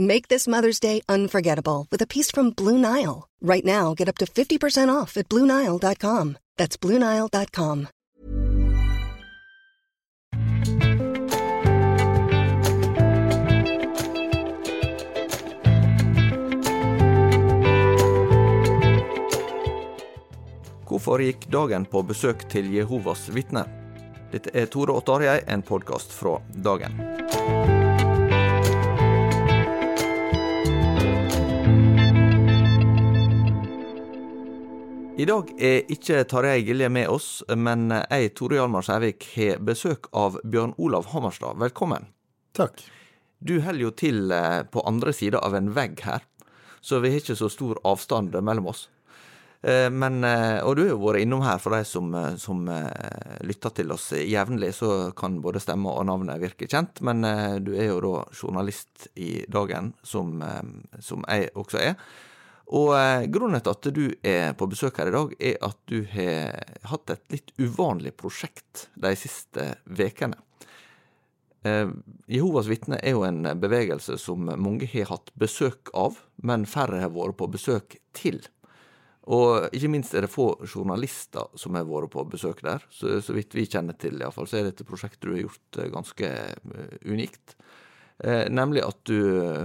Make this Mother's Day unforgettable with a piece from Blue Nile. Right now, get up to 50% off at BlueNile.com. That's BlueNile.com. Hvorfor gikk dagen på besøk til Jehovas vitner? Dette er Tore og Tarjei, en podkast fra dagen. I dag er ikke Tarjei Gilje med oss, men jeg, Tore Hjalmar Skjærvik, har besøk av Bjørn Olav Hammerstad. Velkommen. Takk. Du holder jo til eh, på andre sida av en vegg her, så vi har ikke så stor avstand mellom oss. Eh, men, eh, og du har jo vært innom her for de som, som lytter til oss jevnlig, så kan både stemme og navnet virke kjent. Men du er jo da journalist i Dagen, som, som jeg også er. Og grunnen til at du er på besøk her i dag, er at du har hatt et litt uvanlig prosjekt de siste ukene. Jehovas vitner er jo en bevegelse som mange har hatt besøk av, men færre har vært på besøk til. Og ikke minst er det få journalister som har vært på besøk der. Så, så vidt vi kjenner til, i fall, så er dette prosjektet du har gjort eh, ganske unikt. Eh, nemlig at du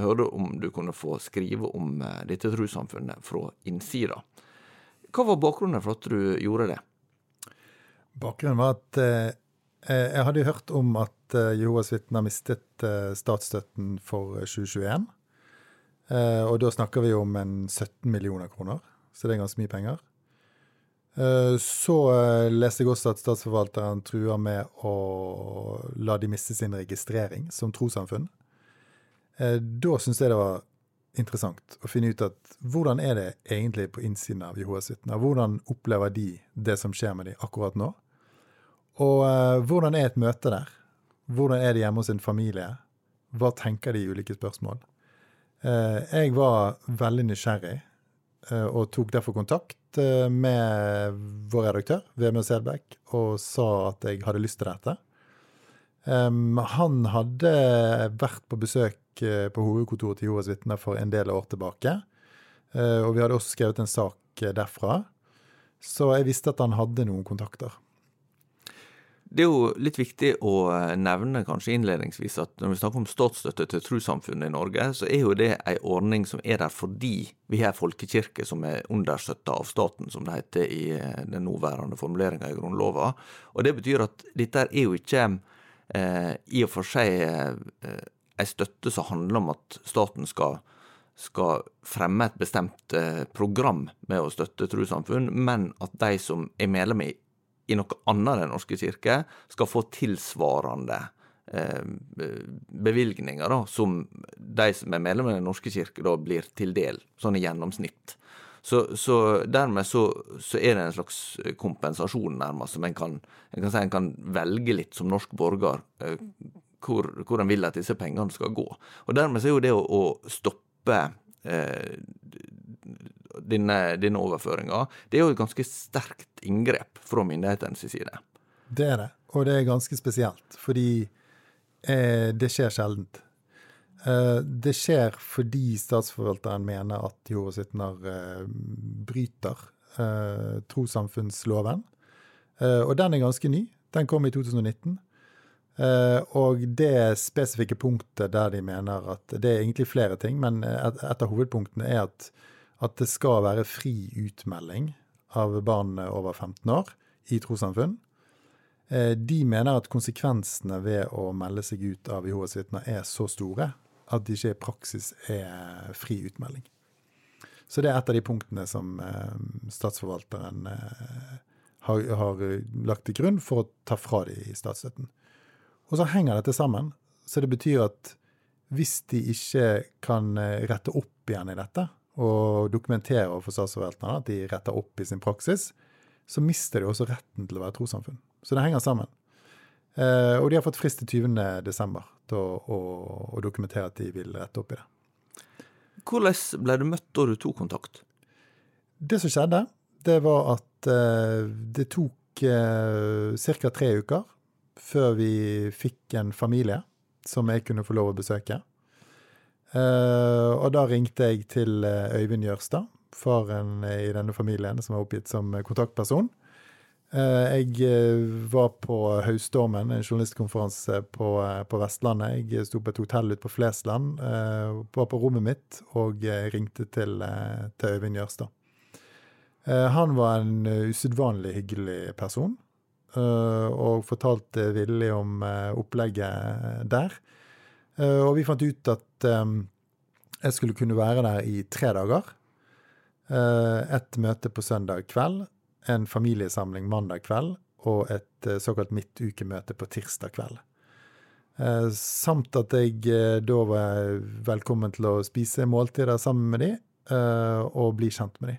hørte om du kunne få skrive om uh, dette trossamfunnet fra innsida. Hva var bakgrunnen for at du gjorde det? Bakgrunnen var at eh, jeg hadde hørt om at Jehovas vitner mistet statsstøtten for 2021. og da snakker vi om en 17 millioner kroner så det er ganske mye penger. Eh, så eh, leste jeg også at statsforvalteren truer med å la de miste sin registrering som trossamfunn. Eh, da syns jeg det var interessant å finne ut at hvordan er det egentlig på innsiden av Jehovas vitner? Hvordan opplever de det som skjer med dem akkurat nå? Og hvordan er et møte der? Hvordan er det hjemme hos en familie? Hva tenker de i ulike spørsmål? Jeg var veldig nysgjerrig Eh, og tok derfor kontakt eh, med vår redaktør, Vemund Selbekk, og sa at jeg hadde lyst til dette. han hadde vært på besøk eh, på hovedkontoret til Jehovas vitner for en del år tilbake. og vi hadde også skrevet en sak derfra. Så jeg visste at han hadde noen kontakter. Det er jo litt viktig å eh, nevne kanskje innledningsvis at når vi snakker om statsstøtte til trossamfunnet i Norge, så er jo det ei ordning som er der fordi vi har folkekirke som er understøtta av staten, som det heter i eh, den nåværende formuleringa i Grunnlova. Og det betyr at dette er jo ikke eh, i og for seg eh, ei støtte som handler om at staten skal skal fremme et bestemt eh, program med å støtte trossamfunn, men at de som er medlem i i noe annet enn Den norske kirke skal få tilsvarende eh, bevilgninger da, som de som er medlemmer i Den norske kirke da blir til del, sånn i gjennomsnitt. Så, så dermed så, så, er det en slags kompensasjon, nærmest, som en kan, en kan si en kan velge litt som norsk borger eh, hvor, hvor en vil at disse pengene skal gå. Og dermed så er jo det å, å stoppe eh, denne, overføringa, det er jo et ganske sterkt inngrep fra myndighetenes side. Det er det, og det er ganske spesielt, fordi eh, det skjer sjeldent. Eh, det skjer fordi statsforvalteren mener at Jehovas vitner eh, bryter eh, trossamfunnsloven. Og den er ganske ny. Den kom i 2019. Og det spesifikke punktet der de mener at Det er egentlig flere ting, men et, av hovedpunktene er at, at det skal være fri utmelding av barn over 15 år i trossamfunn. De mener at konsekvensene ved å melde seg ut av Jehovas vitner er så store at det ikke i praksis er fri utmelding. Så det er et av de punktene som eh, statsforvalteren eh, har, har, lagt til grunn for å ta fra de i statsstøtten. Og så henger dette sammen. Så det betyr at hvis de ikke kan eh, rette opp igjen i dette, og dokumentere overfor statsforvalterne at de retter opp i sin praksis, så mister de også retten til å være trossamfunn. Så det henger sammen. Eh, og de har fått frist til 20.12. til å, å, å, dokumentere at de vil rette opp i det. Hvordan ble du møtt da du tok kontakt? Det som skjedde, det var at eh, det tok eh, ca. tre uker før vi fikk en familie som jeg kunne få lov å besøke. Eh, og da ringte jeg til eh, Øyvind Jørstad, faren i denne familien som var oppgitt som kontaktperson. Eh, jeg eh, var på Høystormen, en journalistkonferanse på, eh, på, Vestlandet. Jeg sto på et hotell ute på Flesland, var på rommet mitt og ringte til, til Øyvind Jørstad. Han var en usedvanlig hyggelig person, og fortalte villig om opplegget der. Og vi fant ut at jeg skulle kunne være der i tre dager. Et møte på søndag kveld, en familiesamling mandag kveld og et eh, såkalt midtukemøte på tirsdag kveld. Eh, samt at jeg eh, da var velkommen til å spise måltider sammen med de, og bli kjent med de.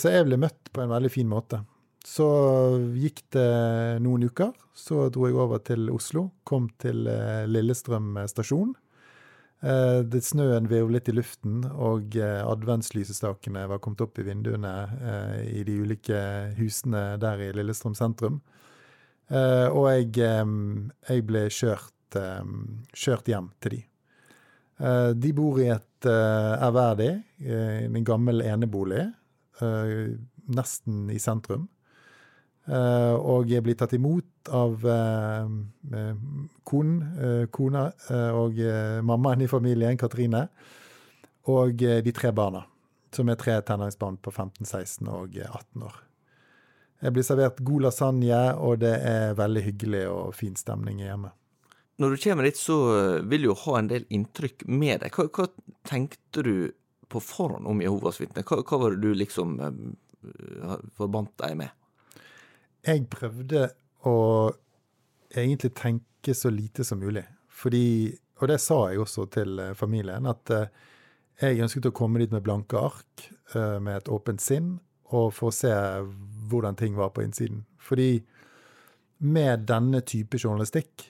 Så jeg ble møtt på en veldig fin måte. Så gikk det noen uker. Så dro jeg over til Oslo. Kom til Lillestrøm stasjon. Eh, det Snøen virvlet i luften, og eh, adventslysestakene var kommet opp i vinduene eh, i de ulike husene der i Lillestrøm sentrum. Og jeg, jeg ble kjørt, kjørt, hjem til de. De bor i et ærverdig, en gammel enebolig, nesten i sentrum. Uh, og blir tatt imot av uh, konen, uh, kona og mammaen i familien, Katrine, og de tre barna, som er tre tenåringsbarn på 15, 16 og 18 år. Jeg blir servert god lasagne, og det er veldig hyggelig og fin stemning hjemme. Når du kommer dit, så vil du jo ha en del inntrykk med deg. Hva, hva tenkte du på forhånd om Jehovas vitner? Hva, hva var det du liksom forbandt deg med? Jeg prøvde å egentlig tenke så lite som mulig. Fordi, og det sa jeg også til eh, familien, at eh, jeg ønsket å komme dit med blanke ark, eh, med et åpent sinn, og for å se hvordan ting var på innsiden. Fordi med denne type journalistikk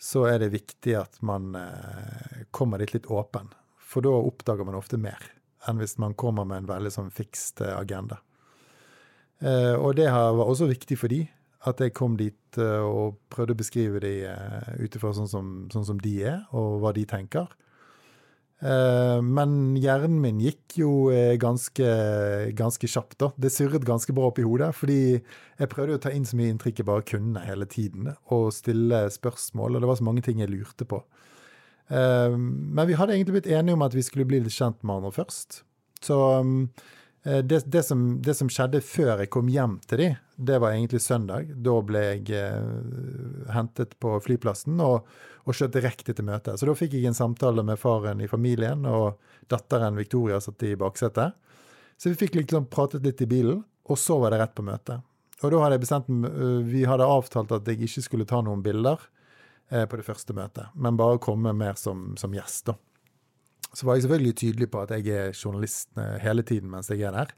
så er det viktig at man kommer dit litt åpen. For da oppdager man ofte mer enn hvis man kommer med en veldig sånn fikst agenda. Eh, og det var også viktig for de, at jeg kom dit eh, og prøvde å beskrive de uh, ut ifra sånn, sånn, som de er, og hva de tenker. men hjernen min gikk jo ganske, ganske kjapt, da. Det surret ganske bra opp i hodet. Fordi jeg prøvde å ta inn så mye inntrykk jeg bare kunne hele tiden, og stille spørsmål. Og det var så mange ting jeg lurte på. men vi hadde egentlig blitt enige om at vi skulle bli litt kjent med hverandre først. Så Eh, det, det, som, det, som, skjedde før jeg kom hjem til de, det var egentlig søndag. Da ble jeg eh, hentet på flyplassen og, og kjørt direkte til møtet. Så da fikk jeg en samtale med faren i familien, og datteren Victoria satt i baksetet. Så vi fikk liksom pratet litt i bilen, og så var det rett på møtet. Og da hadde jeg bestemt eh, Vi hadde avtalt at jeg ikke skulle ta noen bilder eh, på det første møtet, men bare komme mer som, som gjest, da. Så var jeg selvfølgelig tydelig på at jeg er journalist hele tiden mens jeg er der.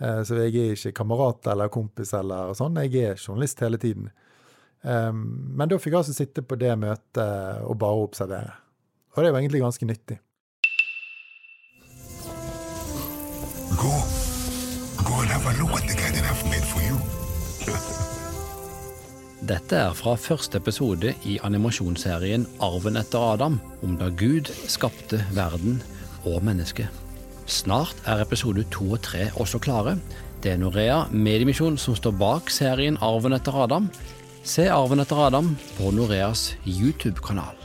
Eh, så jeg er ikke kamerat eller kompis eller sånn, jeg er journalist hele tiden. Men da fikk jeg altså sitte på det møtet og bare observere. Og det var egentlig ganske nyttig. Dette er fra første episode i animasjonsserien Arven etter Adam, om da Gud skapte verden og mennesket. Snart er episode to og tre også klare. Det er Norea Mediemisjon som står bak serien Arven etter Adam. Se Arven etter Adam på Noreas YouTube-kanal.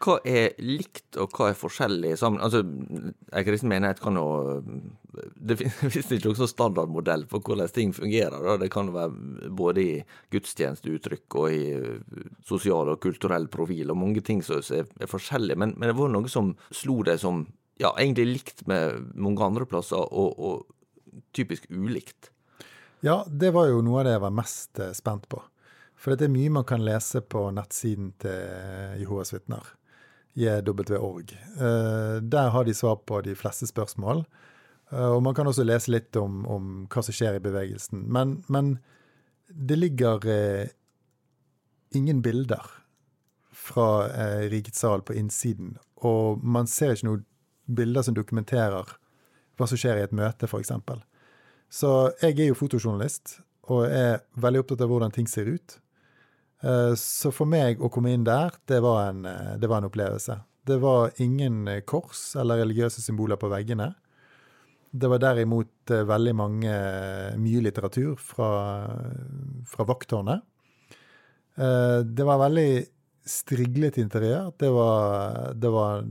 Hva er likt, og hva er forskjellig sammen? Altså, En kristen menighet kan jo Det finnes ikke noen standardmodell for hvordan ting fungerer. Da. Det kan være både i gudstjenesteuttrykk og i sosial og kulturell profil, og mange ting som er, er forskjellige. Men, men, det var noe som slo deg som ja, egentlig likt med mange andre plasser, og, og typisk ulikt. Ja, det var jo noe av det jeg var mest eh, spent på. For det er mye man kan lese på nettsiden til Jehovas vitner. JW.org. Eh, der har de svar på de fleste spørsmål. Eh, og man kan også lese litt om, om hva som skjer i bevegelsen. Men, men det ligger eh, ingen bilder fra eh, Rikets sal på innsiden. Og man ser ikke noen bilder som dokumenterer hva som skjer i et møte, f.eks. Så jeg er jo fotojournalist og er veldig opptatt av hvordan ting ser ut. Eh, så for meg å komme inn der, det var, en, eh, det var en opplevelse. Det var ingen eh, kors eller religiøse symboler på veggene. Det var derimot veldig mange, mye litteratur fra, fra vakttårnet. Det var veldig striglet interiør. Det var, det var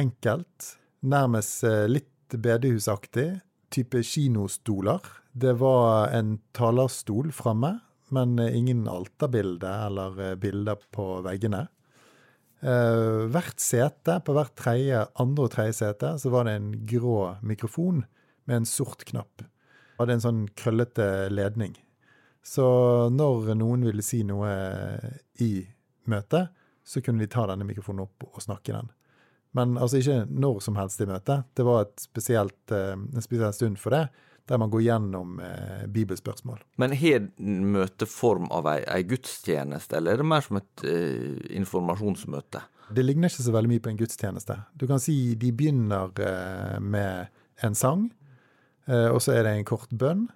enkelt. Nærmest litt bedehusaktig. Type kinostoler. Det var en talerstol framme men eh, ingen alterbilde eller eh, bilder på veggene. Uh, hvert sete, på hvert tredje, andre og tredje sete, så var det en grå mikrofon med en sort knapp. Det hadde en sånn krøllete ledning. Så når noen ville si noe i møtet, så kunne de ta denne mikrofonen opp og snakke den. Men altså ikke når som helst i møtet. Det var spesielt, en spesiell stund for det der man går gjennom eh, bibelspørsmål. Men har møtet form av ei, ei, gudstjeneste, eller er det mer som et eh, informasjonsmøte? Det ligner ikke så veldig mye på en gudstjeneste. Du kan si de begynner eh, med en sang, eh, og så er det en kort bønn.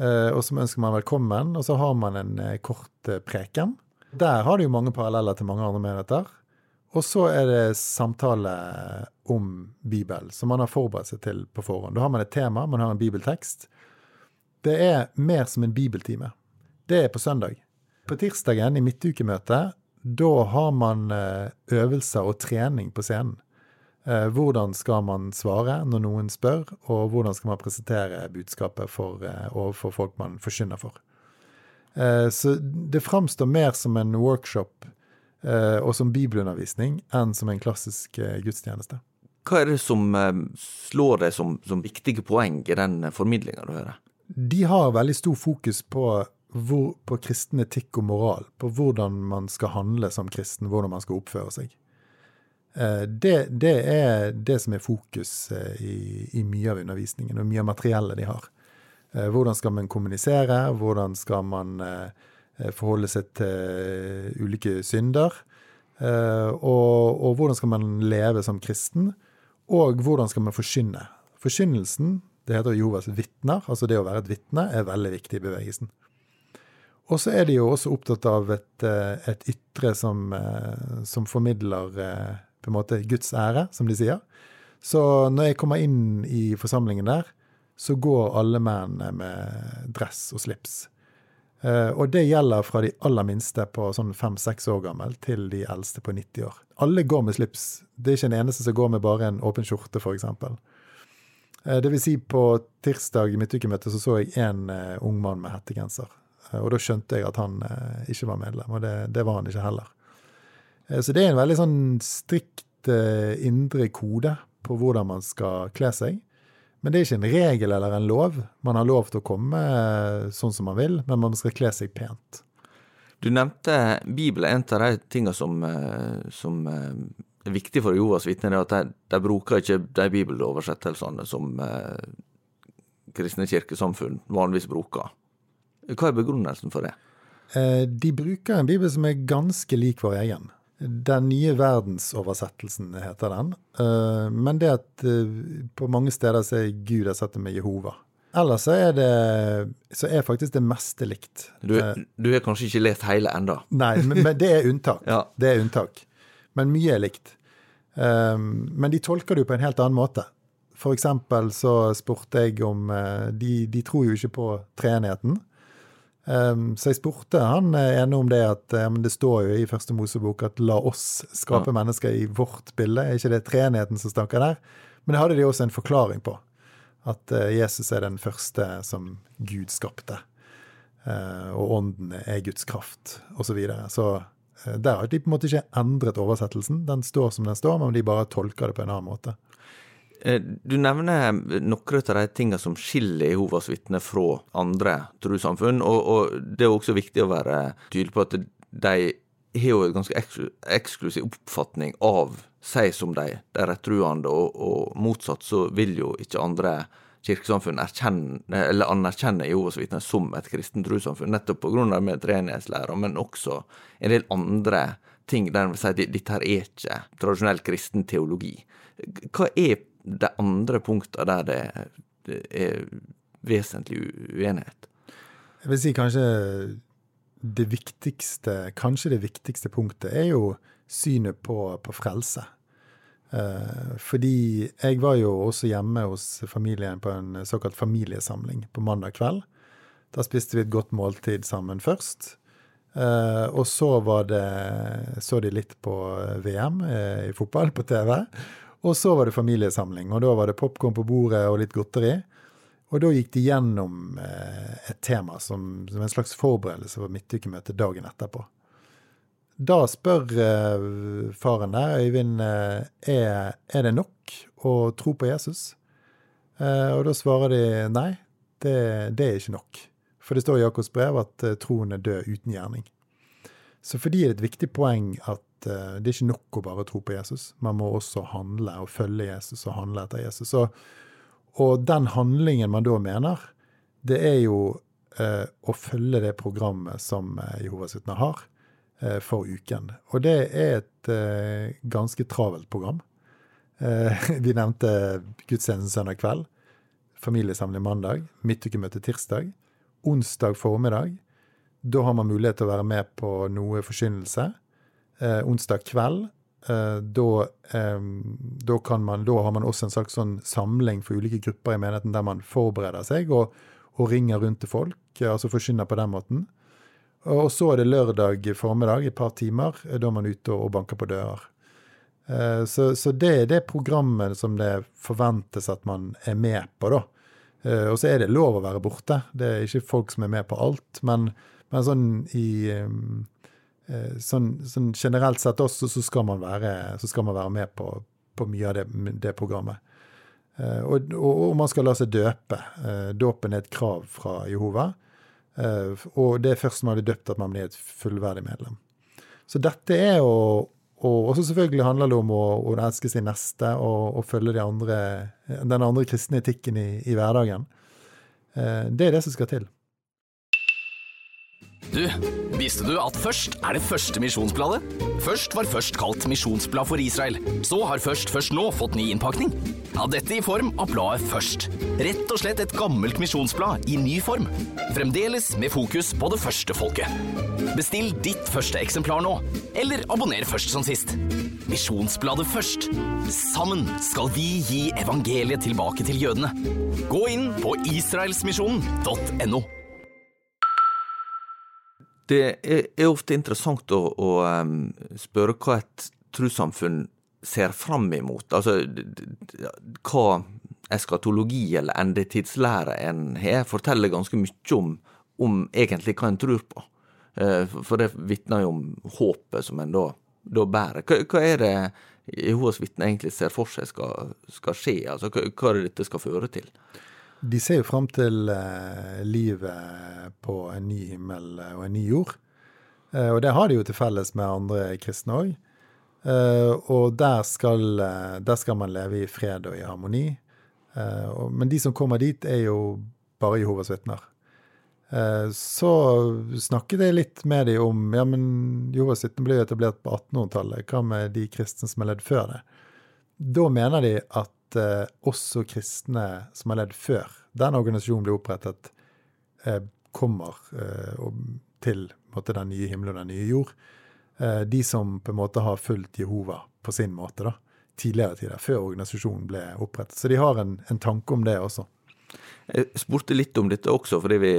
Eh, og så ønsker man velkommen, og så har man en eh, kort preken. Der har det jo mange paralleller til mange andre menigheter. Og så er det samtale om Bibelen, som man har forberedt seg til på forhånd. Da har man et tema, man har en bibeltekst. Det er mer som en bibeltime. Det er på søndag. På tirsdagen i midtukemøtet, da har man eh, øvelser og trening på scenen. Eh, hvordan skal man svare når noen spør, og hvordan skal man presentere budskapet for, eh, overfor folk man forkynner for. Så det framstår mer som en workshop og som bibelundervisning enn som en klassisk eh, gudstjeneste. Hva er det som eh, slår deg som, som viktige poeng i den formidlinga du hører? De har veldig stor fokus på, hvor, på kristen etikk og moral. På hvordan man skal handle som kristen, hvordan man skal oppføre seg. Det, det er det som er fokus i, i, mye av undervisningen og mye av materiellet de har. Hvordan skal man kommunisere? Hvordan skal man Eh, forholde seg til eh, ulike synder. Eh, og, og, hvordan skal man leve som kristen? Og hvordan skal man forkynne? Forkynnelsen, det heter Jehovas vitner, altså det å være et vitne, er veldig viktig i bevegelsen. Og så er de jo også opptatt av et, et ytre som, som, formidler på en måte Guds ære, som de sier. Så når jeg kommer inn i forsamlingen der, så går alle mennene med dress og slips. Uh, og det gjelder fra de aller minste på sånn fem-seks år gammel til de eldste på 90 år. Alle går med slips. Det er ikke en eneste som går med bare en åpen skjorte, f.eks. Eh, det vil si, på tirsdag i midtukemøtet så så jeg en uh, ung mann med hettegenser. Og da skjønte jeg at han ikke var medlem, og det, det var han ikke heller. så det er en veldig sånn strikt indre kode på hvordan man skal kle seg. Men det er ikke en regel eller en lov. Man har lov til å komme eh, sånn som man vil, men man skal kle seg pent. Du nevnte Bibelen. En av de tingene som, eh, som eh, er viktig for Jovas vitner, er at de, de bruker ikke de bibeloversettelsene som eh, kristne kirkesamfunn vanligvis bruker. Hva er begrunnelsen for det? Eh, de bruker en bibel som er ganske lik vår egen. Den nye verdensoversettelsen heter den. Eh, men det at eh, på mange steder så er Gud erstattet med Jehova. Ellers så er det så er faktisk det meste likt. Du, du har kanskje ikke lest hele enda? Nei, men, men det er unntak. Ja. Det er unntak. Men mye er likt. Men de tolker det jo på en helt annen måte. For eksempel så spurte jeg om De, de tror jo ikke på treenigheten. Um, så jeg spurte han ene om det at um, det står jo i første Mosebok at 'la oss skape ja. mennesker i vårt bilde'. Er ikke det treenigheten som snakker der? Men det hadde de også en forklaring på. At uh, Jesus er den første som Gud skapte. Og ånden er Guds kraft, osv. Så, videre. så der har de på en måte ikke endret oversettelsen. Den står som den står, men de bare tolker det på en annen måte. Du nevner noen av de tingene som skiller Jehovas vitner fra andre trossamfunn. Og, og, det er også viktig å være tydelig på at de har jo en ganske eksklusiv oppfatning av seg som de, de rettruende, og, og, motsatt så vil jo ikke andre kirkesamfunn anerkjenne Jehovas vitner som et kristent trossamfunn, nettopp pga. treenighetslæra, men også en del andre ting der en vil si at dette her er ikke tradisjonell kristen teologi. Hva er de andre punktene der det, det er vesentlig uenighet? Jeg vil si kanskje det viktigste, kanskje det viktigste punktet er jo synet på, på frelse. Eh, fordi jeg var jo også hjemme hos familien på en såkalt familiesamling på mandag kveld. Da spiste vi et godt måltid sammen først. Eh, og så var det så de litt på VM eh, i fotball på TV. Og så var det familiesamling, og da var det popkorn på bordet og litt godteri. Og da gikk de gjennom eh, et tema som, som en slags forberedelse for midtukemøtet dagen etterpå. Da spør uh, faren der, Øyvind, uh, er, er, det nok å tro på Jesus? Og da svarer de nei, det, det, er ikke nok. For det står i Jakobs brev at troen er død uten gjerning. Så for de er det et viktig poeng at det er ikke nok å bare tro på Jesus. Man må også handle og følge Jesus og handle etter Jesus. Og, og den handlingen man da mener, det er jo å følge det programmet som Jehovas vitner har uh, for uken. Og det er et uh, ganske travelt program. Uh, vi nevnte gudstjenesten søndag kveld, familiesamling mandag, midtukemøte tirsdag, onsdag formiddag. Da har man mulighet til å være med på noe forkynnelse. Uh, onsdag kveld, da, um, da, man, da, har man også en slags sånn samling for ulike grupper i menigheten der man forbereder seg og, og ringer rundt til folk, altså forkynner på den måten. Og så er det lørdag formiddag, et par timer. Da er man ute og banker på dører. Eh, så, så, det er det programmet som det forventes at man er med på, da. Eh, og så er det lov å være borte. Det er ikke folk som er med på alt. Men, men sånn i eh, sånn, sånn, generelt sett også, så skal man være, skal man være med på, på, mye av det, det programmet. Og, og, og, man skal la seg døpe. Dåpen er et krav fra Jehova. Eh, og det er først når man blir døpt at man blir et fullverdig medlem. Så dette er å og også selvfølgelig handler det om å, å elske sin neste og, og følge de andre, den andre kristne etikken i, i hverdagen. Eh, det er det som skal til. Du, visste du at Først er det første misjonsbladet? Først var Først kalt Misjonsblad for Israel. Så har Først først nå fått ny innpakning. Ja, dette i form av bladet Først. Rett og slett et gammelt misjonsblad i ny form. Fremdeles med fokus på det første folket. Bestill ditt første eksemplar nå, eller abonner først som sist. Misjonsbladet Først. Sammen skal vi gi evangeliet tilbake til jødene. Gå inn på israelsmisjonen.no. Det er, ofte interessant å, å spørre hva et trossamfunn ser fram imot. Altså hva eskatologi eller endetidslære en har, forteller ganske mye om, om egentlig hva en tror på. Uh, for det vitner jo om håpet som en da, da bærer. Hva, hva, er det Jehovas vitner egentlig ser for seg skal, skal skje? Altså, hva, hva er det dette skal føre til? De ser jo fram til eh, livet på en ny himmel og en ny jord. Eh, og det har de jo til felles med andre kristne òg. Og der skal, der skal, man leve i fred og i harmoni. Men de som kommer dit, er jo bare Jehovas vitner. Så snakket jeg litt med dem om ja, men Jehovas vitner ble jo etablert på 1800-tallet. Hva med de kristne som har ledd før det? Da mener de at også kristne som har ledd før den organisasjonen ble opprettet, kommer til måte, den nye himmel og den nye jord. Eh, de som på en måte har fulgt Jehova på sin måte, da, tidligere tider, før organisasjonen ble opprettet. Så de har en, en tanke om det også. Jeg spurte litt om dette også, fordi vi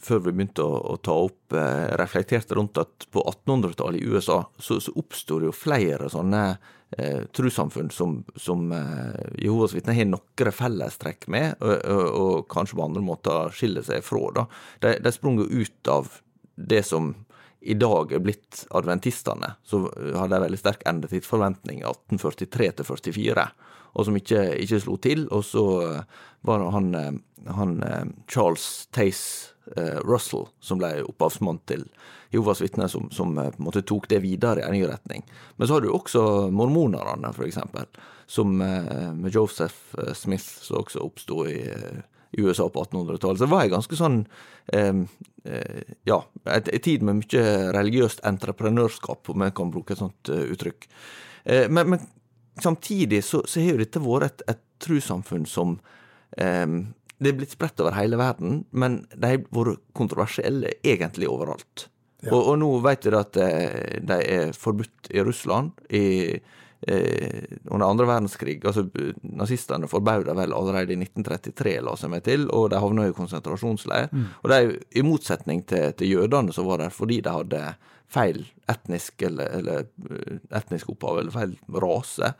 før vi begynte å, å ta opp, eh, reflekterte rundt at på 1800-tallet i USA så, så oppsto det jo flere sånne eh, trossamfunn som, som eh, Jehovas vitner har noen fellestrekk med, og, og, og, kanskje på andre måter skiller seg fra. Da. De, de sprang ut av det som i dag er blitt adventistene, så hadde de veldig sterk endetidsforventning 1843 til 44, og som ikke, ikke slo til. Og så var det han, eh, han eh, Charles Tace eh, Russell som ble opphavsmann til Jehovas vitner, som, som, på en måte tok det videre i en ny retning. Men så har du også mormonerne, eksempel, som med Joseph Smith, som også oppsto i USA på 1800-tallet. Så det var ei ganske sånn eh, Ja, ei tid med mye religiøst entreprenørskap, om jeg kan bruke et sånt uh, uttrykk. Eh, men, men, samtidig så, så har jo dette vært et, et trossamfunn som eh, Det er blitt spredt over hele verden, men de har vært kontroversielle egentlig overalt. Ja. Og, og, nå vet vi at de er forbudt i Russland. i eh, under andre verdenskrig altså Nazistene forbød vel allerede i 1933, la seg meg til, og de havna i konsentrasjonsleir. Mm. Og det jo i motsetning til, til jødene som var der fordi de hadde feil etnisk eller, eller eh, etnisk opphav, eller feil rase.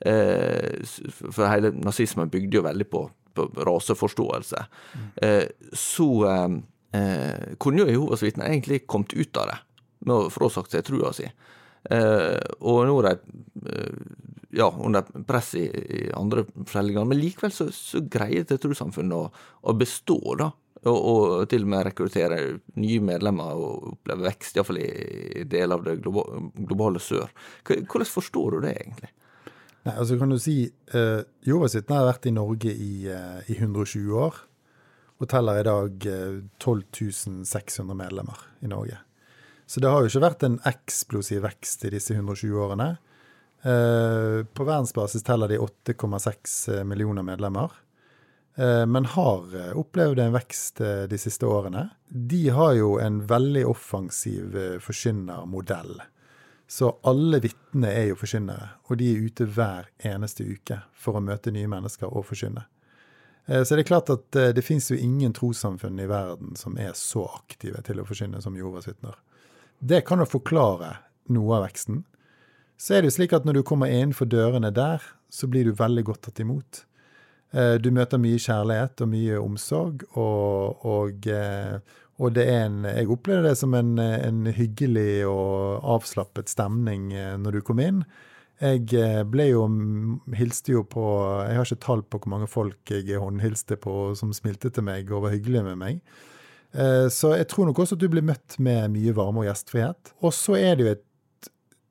Eh, for hele nazismen bygde jo veldig på raseforståelse. Eh, så eh, eh kunne jo Jehovas vitner egentlig kommet ut av det med å frasagt seg trua si. Og nå er de ja, under press i, i andre fellinger, Men likevel så, så greier det trossamfunnet å, å, bestå, da. Og, og, til og med rekruttere nye medlemmer og oppleve vekst, iallfall i, i deler av det globale sør. Hvordan forstår du det, egentlig? Nei, altså kan du si, uh, vitner har vært i Norge i, uh, i 120 år. Og teller i dag uh, 12 600 medlemmer i Norge. Så det har jo ikke vært en eksplosiv vekst i disse 120 årene. Eh, på verdensbasis teller de 8,6 eh, millioner medlemmer. Eh, men har opplevd en vekst de siste årene. De har jo en veldig offensiv forkynnermodell. Så alle vitnene er jo forkynnere, og de er ute hver eneste uke for å møte nye mennesker og forkynne. Så det er klart at det finnes jo ingen trossamfunn i verden som er så aktive til å forkynne som Jehovas vitner. Det kan jo forklare noe av veksten. Så er det jo slik at når du kommer innenfor dørene der, så blir du veldig godt tatt imot. Eh, du møter mye kjærlighet og mye omsorg, og, og, eh, og en Jeg opplevde det som en, en, hyggelig og avslappet stemning eh, når du kom inn. Jeg ble jo Hilste jo på Jeg har ikke tall på hvor mange folk jeg håndhilste på som smilte til meg og var hyggelige med meg. Eh, så jeg tror nok også at du blir møtt med mye varme og gjestfrihet. Og så er det jo et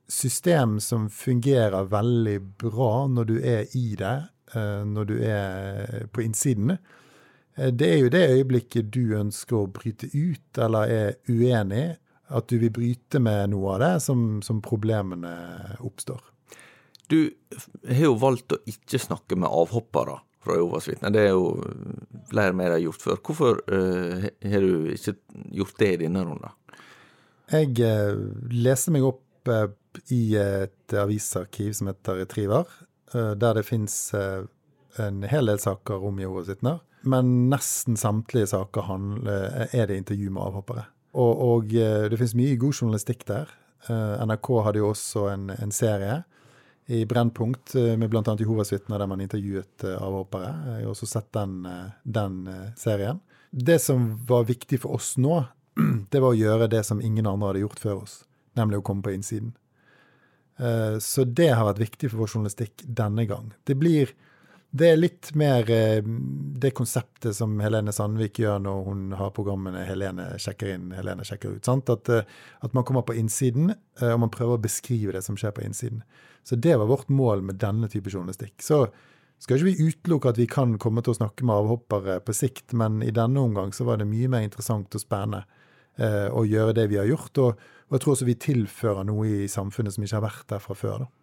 system som fungerer veldig bra når du er i det, eh, når du er på innsiden. Eh, det er jo det øyeblikket du ønsker å bryte ut, eller er uenig, at du vil bryte med noe av det, som, som problemene oppstår. Du har jo valgt å ikke snakke med avhoppere fra Jehovas vitner. Det er jo flere med deg gjort før. Hvorfor uh, har du ikke gjort det i denne runden? Jeg uh, leste meg opp uh, i et avisarkiv som heter Retriever, der det fins en hel del saker om Jehovas vitner. Men nesten samtlige saker handler, er det intervju med avhoppere. Og, og det finnes mye god journalistikk der. NRK hadde jo også en, en serie i Brennpunkt eh, med bl.a. Jehovas vitner, der man intervjuet eh, avhoppere. Jeg har også sett den, eh, den, serien. Det som var viktig for oss nå, det var å gjøre det som ingen andre hadde gjort før oss, nemlig å komme på innsiden. Så det har vært viktig for vår journalistikk denne gang. Det blir Det er litt mer eh, det konseptet som Helene Sandvik gjør når hun har programmene Helene sjekker inn, Helene sjekker ut. sant? At, eh, at man kommer på innsiden, eh, og man prøver å beskrive det som skjer på innsiden. Så det var vårt mål med denne type journalistikk. Så skal ikke vi utelukke at vi kan komme til å snakke med avhoppere på sikt, men i denne omgang så var det mye mer interessant og spennende å gjøre det vi har gjort. Og, og jeg tror også vi tilfører noe i samfunnet som ikke har vært der fra før. da.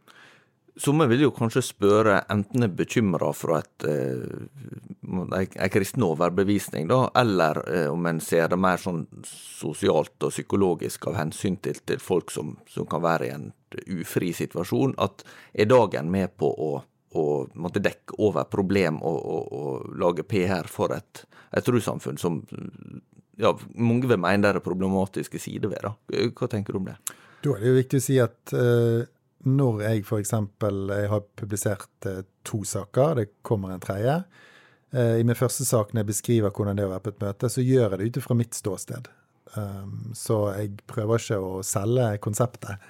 Somme vil jo kanskje spørre, enten er bekymra for et, ei, ei kristen overbevisning, da, eller eh, om en ser det mer sånn sosialt og psykologisk av hensyn til, til folk som, som, kan være i en ufri situasjon, at er dagen med på å, å måtte dekke over problem og, og, og lage PR for et, et trossamfunn som ja, mange vil mene det er problematiske sider ved. da. Hva tenker du om det? Da er det jo viktig å si at uh når jeg f.eks. har publisert eh, to saker, det kommer en tredje. Eh, I min første sak når jeg beskriver hvordan det å være på et møte, så gjør jeg det ut ifra mitt ståsted. Um, så jeg prøver ikke å selge konseptet.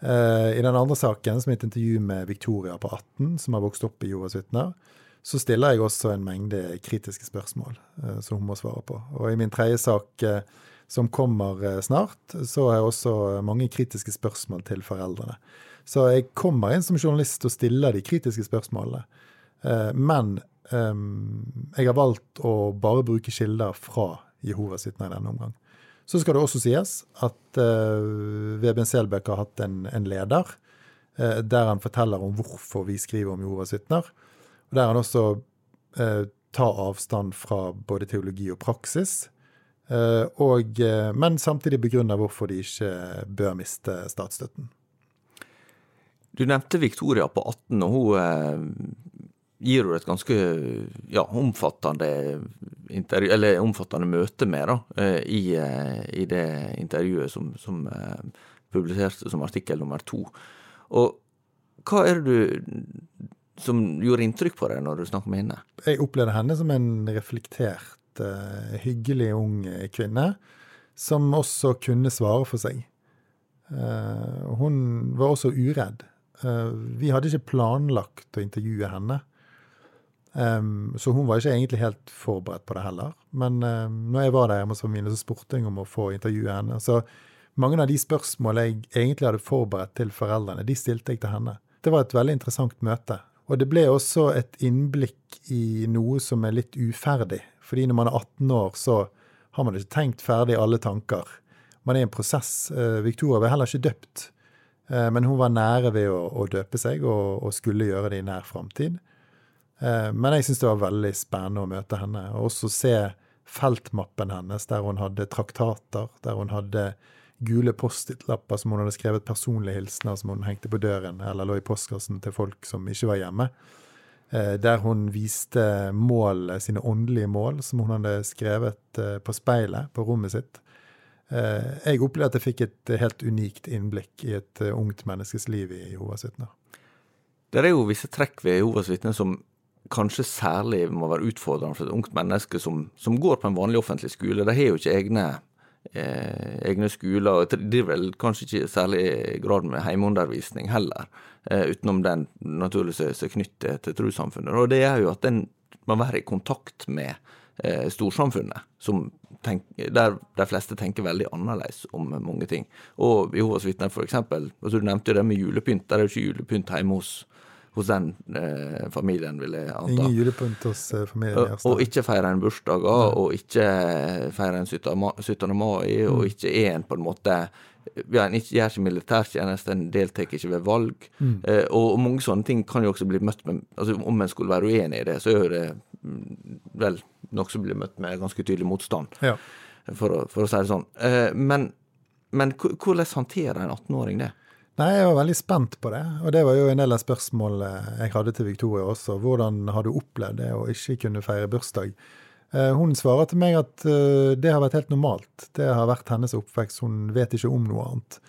Uh, I den andre saken, som er et intervju med Victoria på 18, som har vokst opp i Jovas vitner, så stiller jeg også en mengde kritiske spørsmål som hun må svare på. Og i min tredje sak, som kommer snart, så har jeg også mange kritiske spørsmål til foreldrene. Så jeg kommer inn som journalist og stiller de kritiske spørsmålene. Eh, men ehm, jeg har valgt å bare bruke kilder fra Jehovas vitner i denne omgang. Så skal det også sies at uh, Vebjørn Selbekk har hatt en, en leder uh, der han forteller om hvorfor vi skriver om Jehovas vitner. Og der han også uh, tar avstand fra både teologi og praksis. Og, men samtidig begrunner hvorfor de ikke bør miste statsstøtten. Du nevnte Victoria på 18, og hun eh, gir jo et ganske ja, omfattende, eller omfattende møte med da, eh, i, eh, i, det intervjuet som, som publiserte som artikkel nummer to. Og hva er det du som gjorde inntrykk på deg når du snakker med henne? Jeg opplevde henne som en reflektert, hyggelig ung kvinne, som også kunne svare for seg. Hun var også uredd. Eh, vi hadde ikke planlagt å intervjue henne. Um, så hun var ikke egentlig helt forberedt på det heller. Men um, når jeg var der hjemme hos familien, så spurte jeg om å få intervjue henne. Så mange av de spørsmålene jeg egentlig hadde forberedt til foreldrene, de stilte jeg til henne. Det var et veldig interessant møte. Og det ble også et innblikk i noe som er litt uferdig. Fordi når man er 18 år, så har man ikke tenkt ferdig alle tanker. Man er i en prosess. Uh, Victoria var heller ikke døpt. Eh, men hun var nære ved å, å døpe seg, og, og, skulle gjøre det i nær framtid. Eh, men jeg syns det var veldig spennende å møte henne, og også se feltmappen hennes, der hun hadde traktater, der hun hadde gule Post-It-lapper som hun hadde skrevet personlige hilsener som hun hengte på døren, eller lå i postkassen til folk som ikke var hjemme. Eh, der hun viste mål, sine åndelige mål, som hun hadde skrevet på speilet på rommet sitt. Eh, jeg opplevde at jeg fikk et helt unikt innblikk i et eh, ungt menneskes liv i Jehovas vitner. Det er jo visse trekk ved Jehovas vitner som kanskje særlig må være utfordrende for et ungt menneske som, som går på en vanlig offentlig skole. De har jo ikke egne, eh, egne skoler, og driver vel kanskje ikke i særlig grad med heimeundervisning heller, eh, utenom den naturligvis som er knyttet til trossamfunnet. Og det er jo at den må være i kontakt med eh, storsamfunnet, som tenk, der de fleste tenker veldig annerledes om mange ting. Og Jehovas vitner, eksempel. Altså, du nevnte jo det med julepynt. Der er jo ikke julepynt hjemme hos, hos den eh, familien, vil jeg anta. Ingen julepynt hos eh, familien. Og, og ikke feire en bursdag, og ikke feire en 17. mai, og mm. ikke en på en måte ja, En ikke gjør ikke militærtjeneste, en deltar ikke ved valg. Mm. Eh, og, og, mange sånne ting kan jo også bli møtt med altså Om en skulle være uenig i det, så er det mm, vel noe som blir møtt med ganske tydelig motstand, ja. for, å, for, å, si det sånn. Eh, men, men hvordan håndterer en 18-åring det? Nei, Jeg var veldig spent på det, og det var jo en del av spørsmålene jeg hadde til Victoria også. Hvordan har du opplevd det å ikke kunne feire bursdag? Eh, hun svarer til meg at eh, det har vært helt normalt. Det har vært hennes oppvekst. Hun vet ikke om noe annet.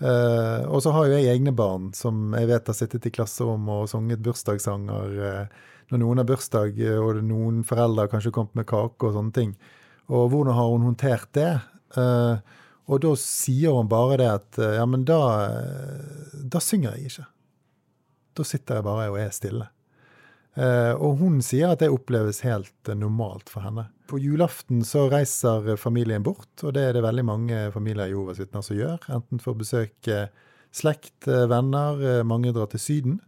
Og så har jo jeg egne barn som jeg vet har sittet i klasserom og sunget bursdagssanger når noen har bursdag, eh, og noen foreldre har kanskje kommet med kake og sånne ting. Og hvordan har hun håndtert det? Uh, og da sier hun bare det at uh, ja, men da, da synger jeg ikke. Da sitter jeg bare og er stille. Eh, og hun sier at det oppleves helt eh, normalt for henne. På julaften så reiser familien bort, og det er det veldig mange familier i Jehovas vitner som gjør. Enten for å besøke slekt, venner, mange drar til Syden.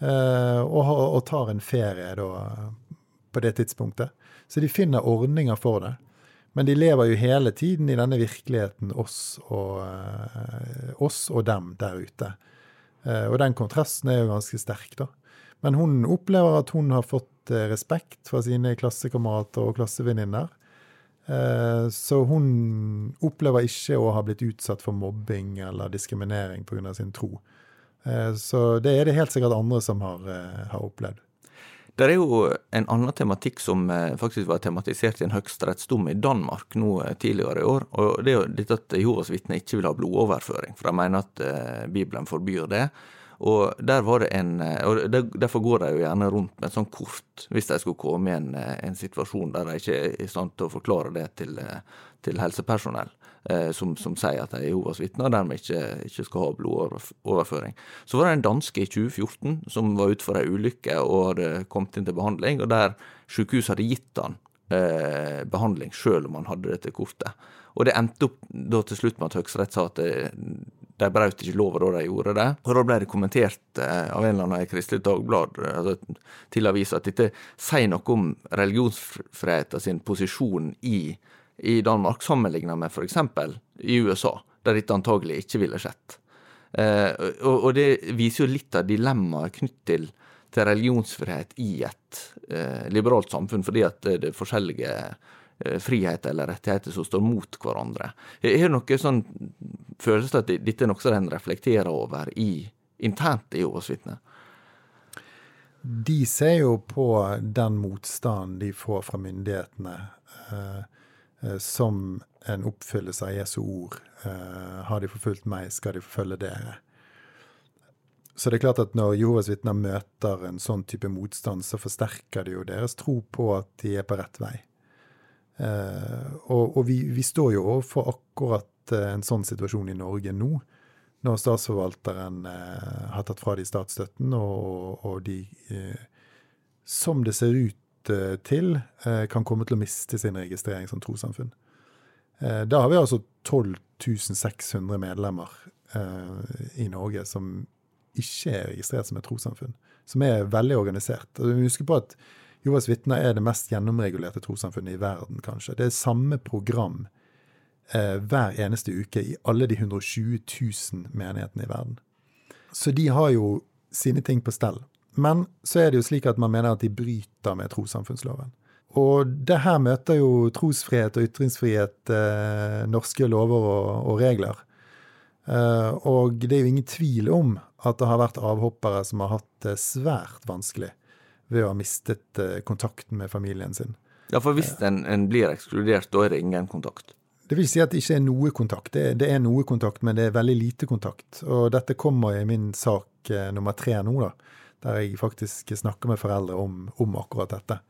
Og, og tar en ferie da, på det tidspunktet. Så de finner ordninger for det. Men de lever jo hele tiden i denne virkeligheten, oss og, oss og dem der ute. Og den kontrasten er jo ganske sterk, da. Men hun opplever at hun har fått eh, respekt fra sine klassekamerater og klassevenninner. Eh, så hun opplever ikke å ha blitt utsatt for mobbing eller diskriminering pga. sin tro. Eh, så det er det helt sikkert andre som har, har opplevd. Det er jo en annen tematikk som faktisk var tematisert i en høyesterettsdom i Danmark nå tidligere i år. og Det er jo dette at Jehovas vitner ikke vil ha blodoverføring, for de mener at Bibelen forbyr det. Og der var det en, eh, og Derfor går de jo gjerne rundt med et sånt kort hvis de skulle komme i en, eh, en, situasjon der de ikke er i stand til å forklare det til, eh, til helsepersonell, eh, som, som, sier at de er Jehovas vitner og dermed ikke, ikke, skal ha blodoverføring. Så var det en danske i 2014 som var ute for ei ulykke og hadde kommet inn til behandling, og der sykehuset hadde gitt han eh, behandling sjøl om han hadde dette kortet. Og det endte opp da til slutt med at Høyesterett sa at det, de brøt ikke lova da de gjorde det. Og da ble det kommentert eh, av en eller annen i Kristelig Dagblad eh, altså, til avisa at dette sier noe om religionsfriheten sin posisjon i, i Danmark, sammenlignet med f.eks. i USA, der dette antagelig ikke ville skjedd. Eh, og, og, det viser jo litt av dilemmaet knyttet til, til religionsfrihet i et eh, liberalt samfunn, fordi at det er forskjellige Eh, friheter eller rettigheter som står mot hverandre. Er det noe sånn følelse at dette er noe som en reflekterer over i, internt i Jehovas vitner? De ser jo på den motstanden de får fra myndighetene eh, som en oppfyllelse av Jesu ord. Eh, har de forfulgt meg, skal de forfølge dere. Så det er klart at når Jehovas vitner møter en sånn type motstand, så forsterker det jo deres tro på at de er på rett vei. Eh, og, og vi, vi, står jo overfor akkurat eh, en sånn situasjon i Norge nå, når statsforvalteren eh, har tatt fra de statsstøtten, og, og de, som det ser ut til, kan komme til å miste sin registrering som trossamfunn. Da har vi altså 12 600 medlemmer i Norge som ikke er registrert som et trossamfunn, som er veldig organisert. Og vi husker på at Jovas vitner er det mest gjennomregulerte trossamfunnet i verden, kanskje. Det er samme program eh, hver eneste uke i alle de 120 000 menighetene i verden. Så de har jo sine ting på stell. Men så er det jo slik at man mener at de bryter med trossamfunnsloven. Og det her møter jo trosfrihet og ytringsfrihet eh, norske lover og, og regler. Eh, og det er jo ingen tvil om at det har vært avhoppere som har hatt det svært vanskelig ved å ha mistet eh, kontakten med familien sin. Ja, for hvis en, en, blir ekskludert, da er det ingen kontakt? Det vil si at det ikke er noe kontakt. Det, det, er noe kontakt, men det er veldig lite kontakt. Og dette kommer i min sak eh, nummer tre nå, da, der jeg faktisk snakker med foreldre om, om akkurat dette.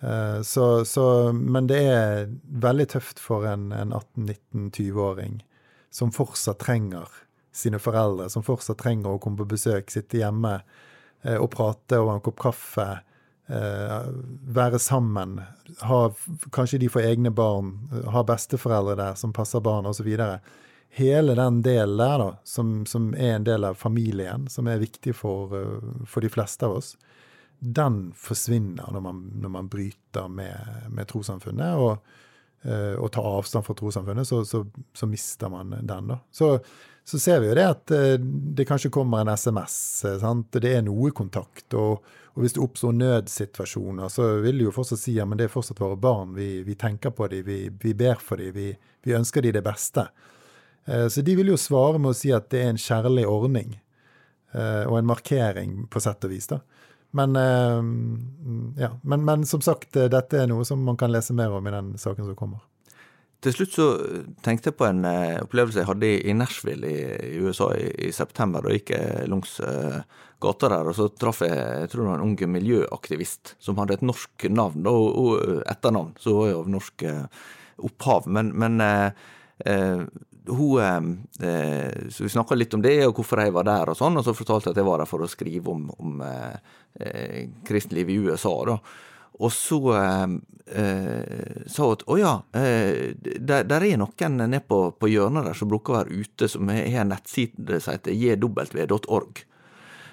Eh, så, så, men det er veldig tøft for en, en 18-19-20-åring som fortsatt trenger sine foreldre, som fortsatt trenger å komme på besøk, sitte hjemme Eh, og prate over en kopp kaffe. Eh, være sammen. Ha, kanskje de får egne barn. Ha besteforeldre der som passer barn, osv. Hele den delen der, da, som, som, er en del av familien, som er viktig for, eh, for de fleste av oss, den forsvinner når man, når man bryter med, med trossamfunnet. og og tar avstand fra trossamfunnet, så, så, så, mister man den. da. Så så ser vi jo det at eh, det kanskje kommer en SMS. Eh, sant? Det er noe kontakt. Og, og hvis det oppstår nødsituasjoner, så vil de jo fortsatt si ja, det er fortsatt våre barn. Vi, vi tenker på dem, vi, vi, ber for dem, vi, vi ønsker dem det beste. Eh, så de vil jo svare med å si at det er en kjærlig ordning. Og en markering, på sett og vis. da. Men, ja, men, men som sagt, dette er noe som man kan lese mer om i den saken som kommer. Til slutt så tenkte jeg på en opplevelse jeg hadde i, Nashville i, USA i, september. Da gikk jeg langs gata der, og så traff jeg jeg tror det var en ung miljøaktivist som hadde et norsk navn og, og etternavn, så var jo av norsk opphav. Men, men hun eh, Så vi snakka litt om det, og hvorfor jeg var der, og sånn, og så fortalte jeg at jeg var der for å skrive om, om eh, eh kristenliv i USA. da. Og så eh, eh, sa hun at å ja, eh, der, der, er noen nede på, på hjørnet der som bruker å være ute, som har en nettside som heter jw.org.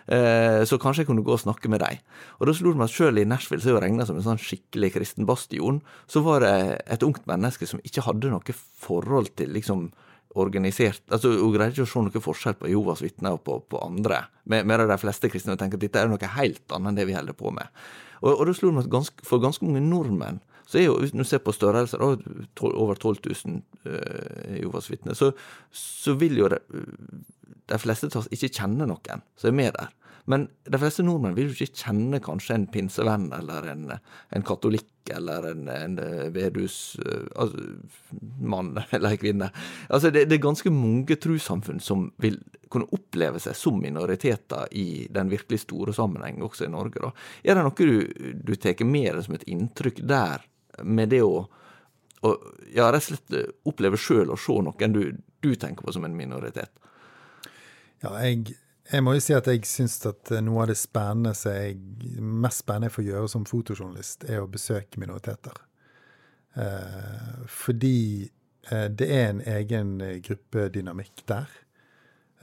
Eh, så kanskje jeg kunne gå og snakke med dem. Og da slo det meg at selv i Nashville, som regna som en sånn skikkelig kristen bastion, så var det et ungt menneske som ikke hadde noe forhold til liksom organisert altså Hun greide ikke å se noen forskjell på Jehovas vitner og på, på andre. Mer av de fleste kristne tenker at dette er noe helt annet enn det vi holder på med. Og, og det slo meg at ganske, for ganske mange nordmenn så er jo, Hvis du ser på størrelser, over 12 000 uh, Jehovas vitner, så, så, vil jo de, de fleste av oss ikke kjenne noen som er med der. Men de fleste nordmenn vil jo ikke kjenne kanskje en pinsevenn eller en, en katolikk eller en, en vedhusmann altså, eller kvinne. Altså det, det, er ganske mange trossamfunn som vil kunne oppleve seg som minoriteter i den virkelig store sammenheng, også i Norge. Da. Er det noe du, du tar med deg som et inntrykk der, med det å, å ja, rett og slett oppleve sjøl å se noen du, du tenker på som en minoritet? Ja, jeg jeg må jo si at jeg syns at eh, noe av det spennende som jeg, mest spennende jeg får gjøre som fotojournalist, er å besøke minoriteter. Eh, fordi eh, det er en egen gruppedynamikk der.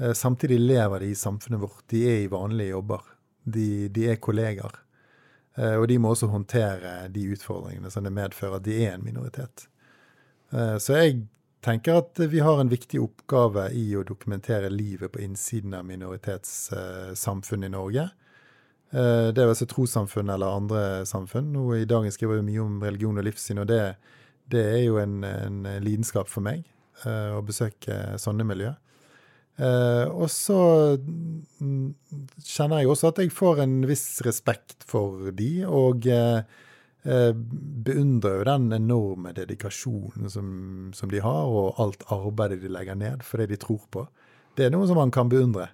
Eh, samtidig lever de i samfunnet vårt. De er i vanlige jobber. De, de er kolleger. Eh, og de må også håndtere de utfordringene som det medfører at de er en minoritet. Eh, så jeg tenker at vi har en viktig oppgave i å dokumentere livet på innsiden av minoritetssamfunn i Norge. Eh, det er altså trossamfunn eller andre samfunn. Nå I dagen skriver vi mye om religion og livssyn, og det, det er jo en, en, lidenskap for meg eh, å besøke sånne miljø. Eh, og så kjenner jeg også at jeg får en viss respekt for de, og beundrer jo den enorme dedikasjonen som, som, de har, og alt arbeidet de legger ned for det de tror på. Det er noe som man kan beundre.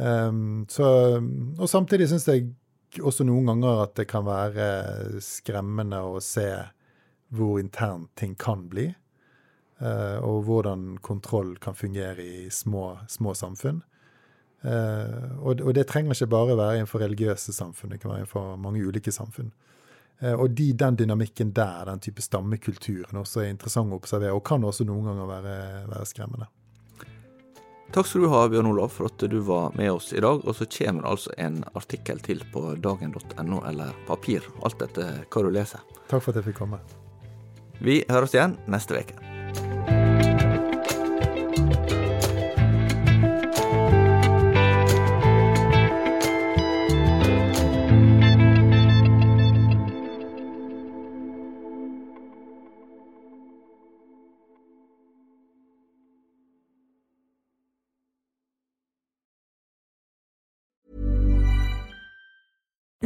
Um, så, og samtidig syns jeg også noen ganger at det kan være skremmende å se hvor internt ting kan bli. Uh, og hvordan kontroll kan fungere i små, små samfunn. Uh, og, og, det trenger ikke bare være innenfor religiøse samfunn, det kan være innenfor mange ulike samfunn. Eh, og de, den dynamikken der, den type stammekulturen, også er interessant å observere, og kan også noen ganger være, være skremmende. Takk skal du ha, Bjørn Olav, for at du var med oss i dag. Og så kommer det altså en artikkel til på dagen.no, eller papir, alt etter hva du leser. Takk for at jeg fikk komme. Vi høres igjen neste uke.